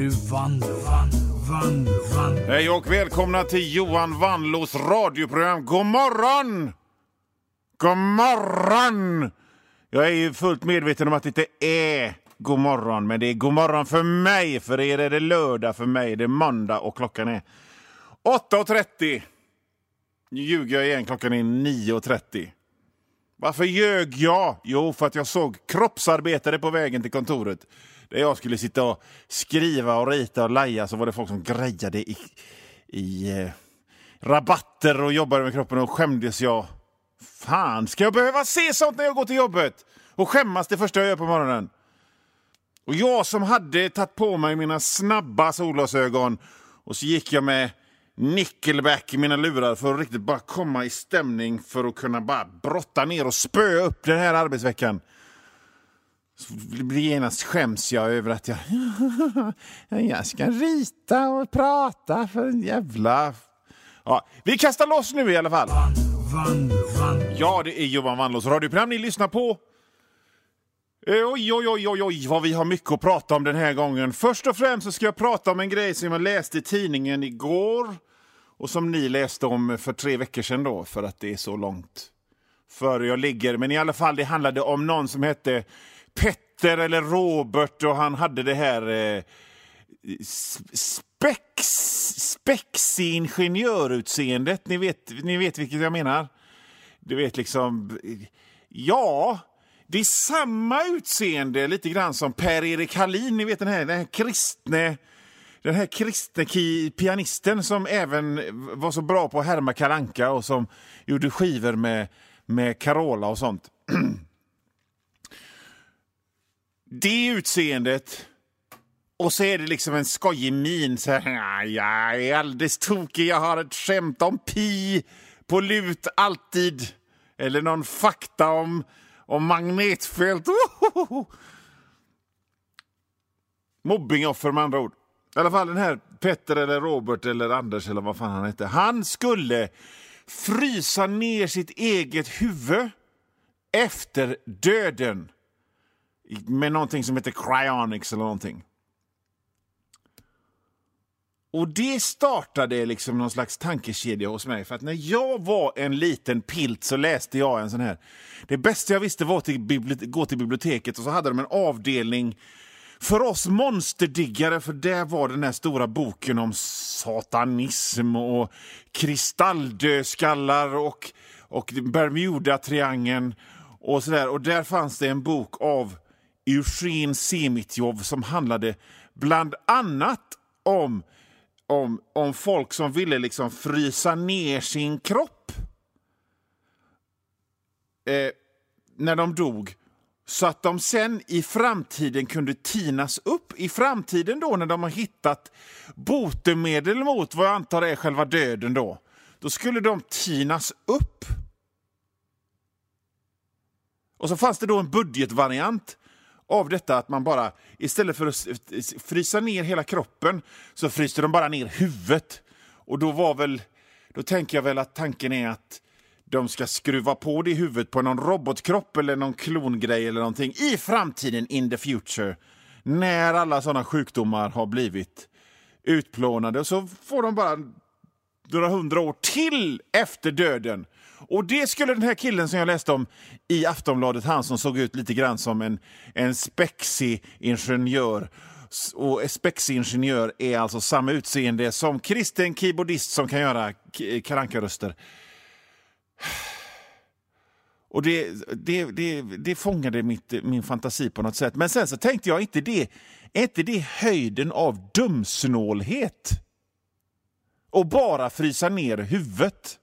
nu Vanlo, Vanlo, Vanlo, Hej och välkomna till Johan Wanlås radioprogram. God morgon! God morgon! Jag är ju fullt medveten om att det inte är god morgon, men det är god morgon för mig. För er är det lördag, för mig är det måndag och klockan är 8.30. Nu ljuger jag igen, klockan är 9.30. Varför ljög jag? Jo, för att jag såg kroppsarbetare på vägen till kontoret. Där jag skulle sitta och skriva och rita och laja så var det folk som grejade i, i eh, rabatter och jobbade med kroppen och skämdes jag. Fan, ska jag behöva se sånt när jag går till jobbet? Och skämmas det första jag gör på morgonen? Och jag som hade tagit på mig mina snabba solglasögon och så gick jag med nickelback i mina lurar för att riktigt bara komma i stämning för att kunna bara brotta ner och spöa upp den här arbetsveckan. Så genast skäms jag över att jag... jag ska rita och prata för en jävla... Ja, vi kastar loss nu i alla fall. Vanlo, Vanlo. Ja, det är Johan Wannlås radioprogram ni lyssnar på. Eh, Oj, oj, oj, oj, oj, vad vi har mycket att prata om den här gången. Först och främst så ska jag prata om en grej som jag läste i tidningen igår och som ni läste om för tre veckor sedan då, för att det är så långt före jag ligger. Men i alla fall, det handlade om någon som hette Petter eller Robert och han hade det här eh, spex, spexig ingenjörutseendet. Ni vet, ni vet vilket jag menar. Du vet liksom... Ja, det är samma utseende lite grann som Per-Erik Hallin. Ni vet den här, den här kristne... Den här kristne pianisten som även var så bra på att härma Kalanka och som gjorde skivor med, med Carola och sånt. Det utseendet och så är det liksom en skojig min. Så här, jag är alldeles tokig, jag har ett skämt om pi på lut alltid. Eller någon fakta om, om magnetfält. Ohohoho. Mobbingoffer med andra ord. I alla fall den här Petter eller Robert eller Anders eller vad fan han hette. Han skulle frysa ner sitt eget huvud efter döden med någonting som heter cryonics eller någonting. Och det startade liksom någon slags tankekedja hos mig. För att när jag var en liten pilt så läste jag en sån här. Det bästa jag visste var att gå till biblioteket och så hade de en avdelning för oss monsterdiggare, för där var den här stora boken om satanism och kristalldödskallar och, och Bermuda-triangeln och sådär. Och där fanns det en bok av Eugen Semitjov som handlade bland annat om, om, om folk som ville liksom frysa ner sin kropp eh, när de dog så att de sen i framtiden kunde tinas upp. I framtiden då när de har hittat botemedel mot vad jag antar är själva döden då, då skulle de tinas upp. Och så fanns det då en budgetvariant av detta att man bara istället för att frysa ner hela kroppen så fryste de bara ner huvudet. Och då var väl, då tänker jag väl att tanken är att de ska skruva på det i huvudet på någon robotkropp eller någon klongrej eller någonting i framtiden, in the future. När alla sådana sjukdomar har blivit utplånade. Och så får de bara några hundra år till efter döden. Och det skulle den här killen som jag läste om i Aftonbladet, han som såg ut lite grann som en, en spexig ingenjör. Och en spexig ingenjör är alltså samma utseende som kristen keyboardist som kan göra karankaröster. Och det, det, det, det fångade mitt, min fantasi på något sätt. Men sen så tänkte jag, inte det, är inte det höjden av dumsnålhet? Och bara frysa ner huvudet?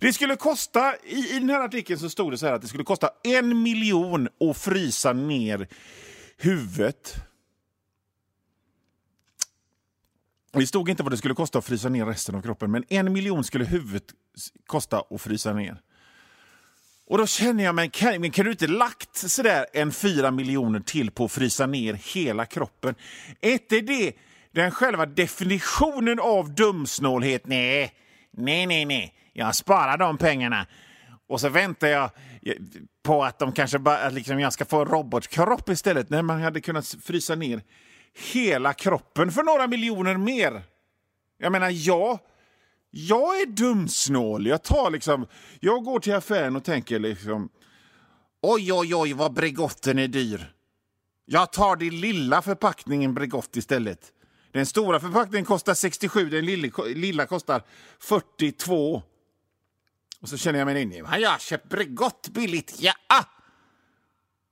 Det skulle kosta, i, i den här artikeln så stod det så här att det skulle kosta en miljon att frysa ner huvudet. Det stod inte vad det skulle kosta att frysa ner resten av kroppen, men en miljon skulle huvudet kosta att frysa ner. Och då känner jag, men kan, men kan du inte lagt sådär en fyra miljoner till på att frysa ner hela kroppen? Är inte det den själva definitionen av dumsnålhet? Nej, nej, nej, nej. Jag sparar de pengarna. Och så väntar jag på att de kanske bara, att liksom jag ska få en robotkropp istället. När man hade kunnat frysa ner hela kroppen för några miljoner mer. Jag menar, jag, jag är dumsnål. Jag, tar liksom, jag går till affären och tänker liksom oj, oj, oj, vad Bregotten är dyr. Jag tar den lilla förpackningen Bregott istället. Den stora förpackningen kostar 67, den lilla, lilla kostar 42. Och så känner jag mig inne. Jag har köpt Bregott billigt, ja!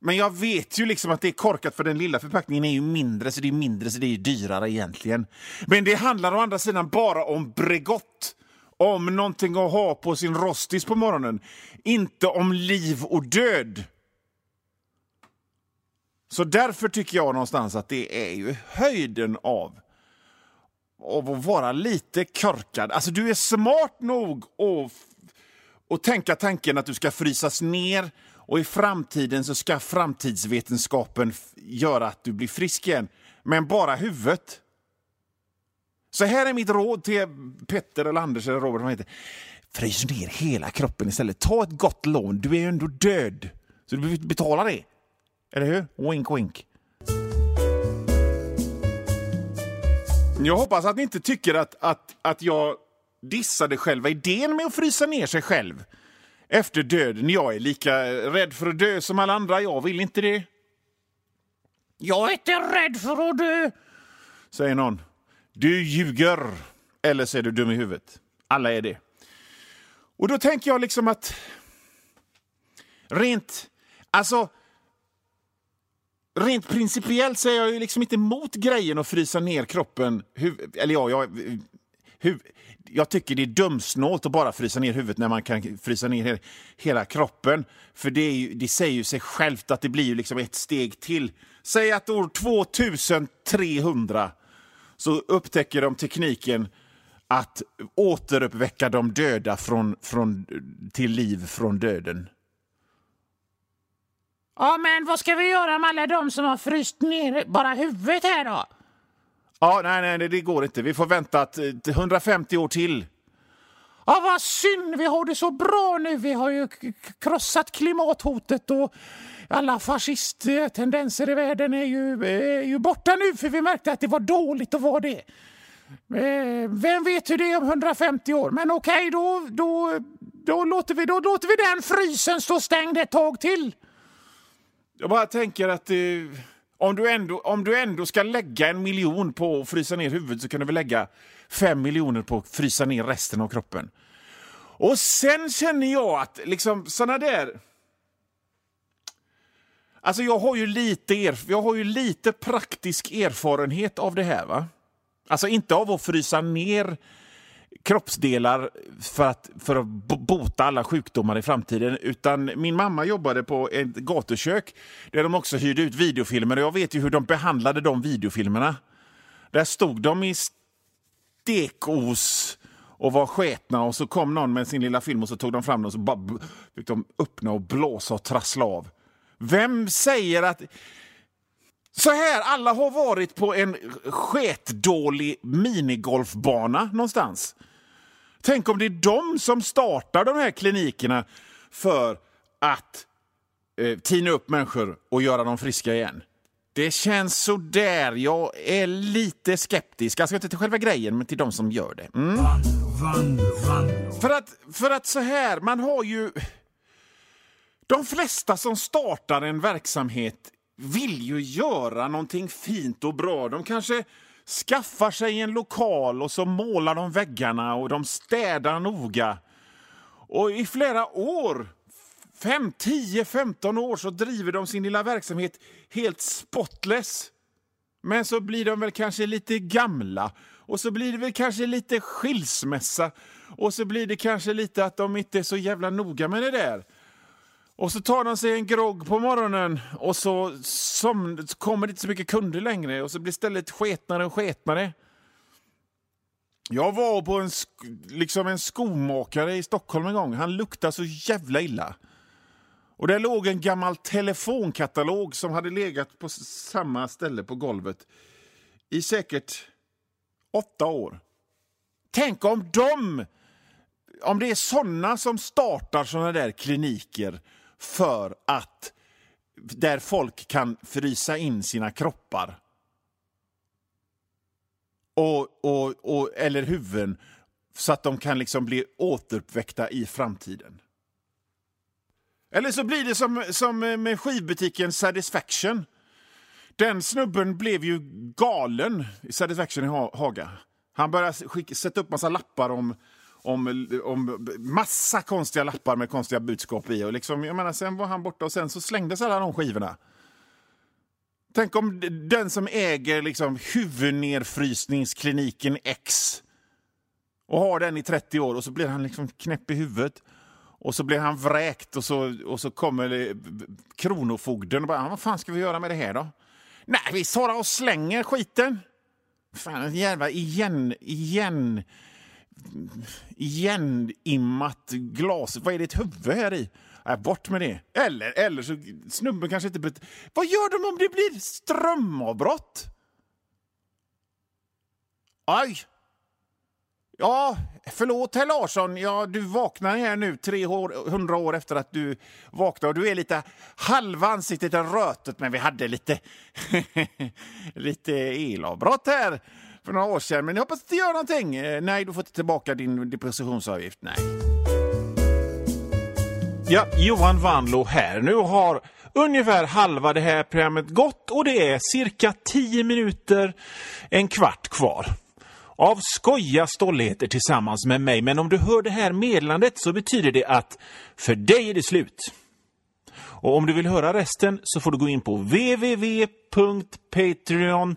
Men jag vet ju liksom att det är korkat för den lilla förpackningen är ju mindre så det är mindre så det är dyrare egentligen. Men det handlar å andra sidan bara om Bregott. Om någonting att ha på sin rostis på morgonen. Inte om liv och död. Så därför tycker jag någonstans att det är ju höjden av av att vara lite korkad. Alltså du är smart nog att, och tänka tanken att du ska frysas ner och i framtiden så ska framtidsvetenskapen göra att du blir frisk igen. Men bara huvudet. Så här är mitt råd till Petter eller Anders eller Robert. Heter. Frys ner hela kroppen istället. Ta ett gott lån. Du är ju ändå död. Så du behöver betala det. Eller hur? Wink, wink. Jag hoppas att ni inte tycker att, att, att jag dissade själva idén med att frysa ner sig själv efter döden. Jag är lika rädd för att dö som alla andra. Jag vill inte det. Jag är inte rädd för att dö, säger någon. Du ljuger. Eller så är du dum i huvudet. Alla är det. Och då tänker jag liksom att... Rent... Alltså... Rent principiellt så är jag ju liksom inte emot grejen att frysa ner kroppen. Eller ja, jag, jag tycker det är dumsnålt att bara frysa ner huvudet när man kan frysa ner hela kroppen. För det, ju, det säger ju sig självt att det blir ju liksom ett steg till. Säg att år 2300 så upptäcker de tekniken att återuppväcka de döda från, från, till liv från döden. Ja, men vad ska vi göra med alla de som har fryst ner bara huvudet här då? Ja, nej, nej, det går inte. Vi får vänta 150 år till. Ja, vad synd. Vi har det så bra nu. Vi har ju krossat klimathotet och alla fascisttendenser i världen är ju, är ju borta nu för vi märkte att det var dåligt att vara det. Eh, vem vet hur det är om 150 år? Men okej, okay, då, då, då, låter vi, då låter vi den frysen stå stängd ett tag till. Jag bara tänker att eh, om, du ändå, om du ändå ska lägga en miljon på att frysa ner huvudet så kan du väl lägga fem miljoner på att frysa ner resten av kroppen. Och sen känner jag att liksom såna där... Alltså jag har ju lite, erf jag har ju lite praktisk erfarenhet av det här. va? Alltså inte av att frysa ner kroppsdelar för att, för att bota alla sjukdomar i framtiden. Utan min mamma jobbade på ett gatukök där de också hyrde ut videofilmer. Och jag vet ju hur de behandlade de videofilmerna. Där stod de i stekos och var sketna och så kom någon med sin lilla film och så tog de fram den och så bara fick de öppna och blåsa och trassla av. Vem säger att... Så här, alla har varit på en sketdålig minigolfbana någonstans. Tänk om det är de som startar de här klinikerna för att eh, tina upp människor och göra dem friska igen. Det känns så där. Jag är lite skeptisk. Alltså inte till själva grejen, men till de som gör det. Mm. För, att, för att så här, man har ju... De flesta som startar en verksamhet vill ju göra någonting fint och bra. De kanske skaffar sig en lokal och så målar de väggarna och de städar noga. Och i flera år, 5, 10, 15 år, så driver de sin lilla verksamhet helt spotless. Men så blir de väl kanske lite gamla och så blir det väl kanske lite skilsmässa och så blir det kanske lite att de inte är så jävla noga med det där. Och så tar de sig en grogg på morgonen och så, som, så kommer det inte så mycket kunder längre och så blir stället sketnare och sketnare. Jag var på en, liksom en skomakare i Stockholm en gång. Han luktade så jävla illa. Och där låg en gammal telefonkatalog som hade legat på samma ställe på golvet i säkert åtta år. Tänk om de, om det är såna som startar såna där kliniker för att där folk kan frysa in sina kroppar och, och, och, eller huvuden så att de kan liksom bli återuppväckta i framtiden. Eller så blir det som, som med skivbutiken Satisfaction. Den snubben blev ju galen i Satisfaction i Haga. Han började skicka, sätta upp massa lappar om, om, om massa konstiga lappar med konstiga budskap i. Och liksom, jag menar, sen var han borta och sen så slängdes alla de skivorna. Tänk om den som äger liksom huvudnedfrysningskliniken X och har den i 30 år och så blir han liksom knäpp i huvudet. Och så blir han vräkt och så, och så kommer Kronofogden och bara, vad fan ska vi göra med det här då? Nej, vi tar och slänger skiten. Fan, jävla igen, igen, igenimmat glas. Vad är ditt huvud här i? Äh, bort med det. Eller, eller så snubben kanske inte... Bet Vad gör de om det blir strömavbrott? Aj! Ja, förlåt herr Larsson. Ja, du vaknar här nu 300 år efter att du vaknade och du är lite halva ansiktet är rötet men vi hade lite, lite elavbrott här för några år sedan. Men jag hoppas att det gör någonting. Eh, nej, du får inte tillbaka din depressionsavgift. Nej. Ja, Johan Vanlo här. Nu har ungefär halva det här programmet gått och det är cirka 10 minuter, en kvart kvar av skoja stolligheter tillsammans med mig. Men om du hör det här meddelandet så betyder det att för dig är det slut. Och om du vill höra resten så får du gå in på www.patreon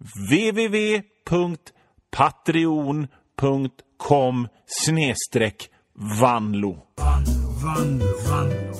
www.patreon.com snedstreck vanlo. Van, van, vanlo.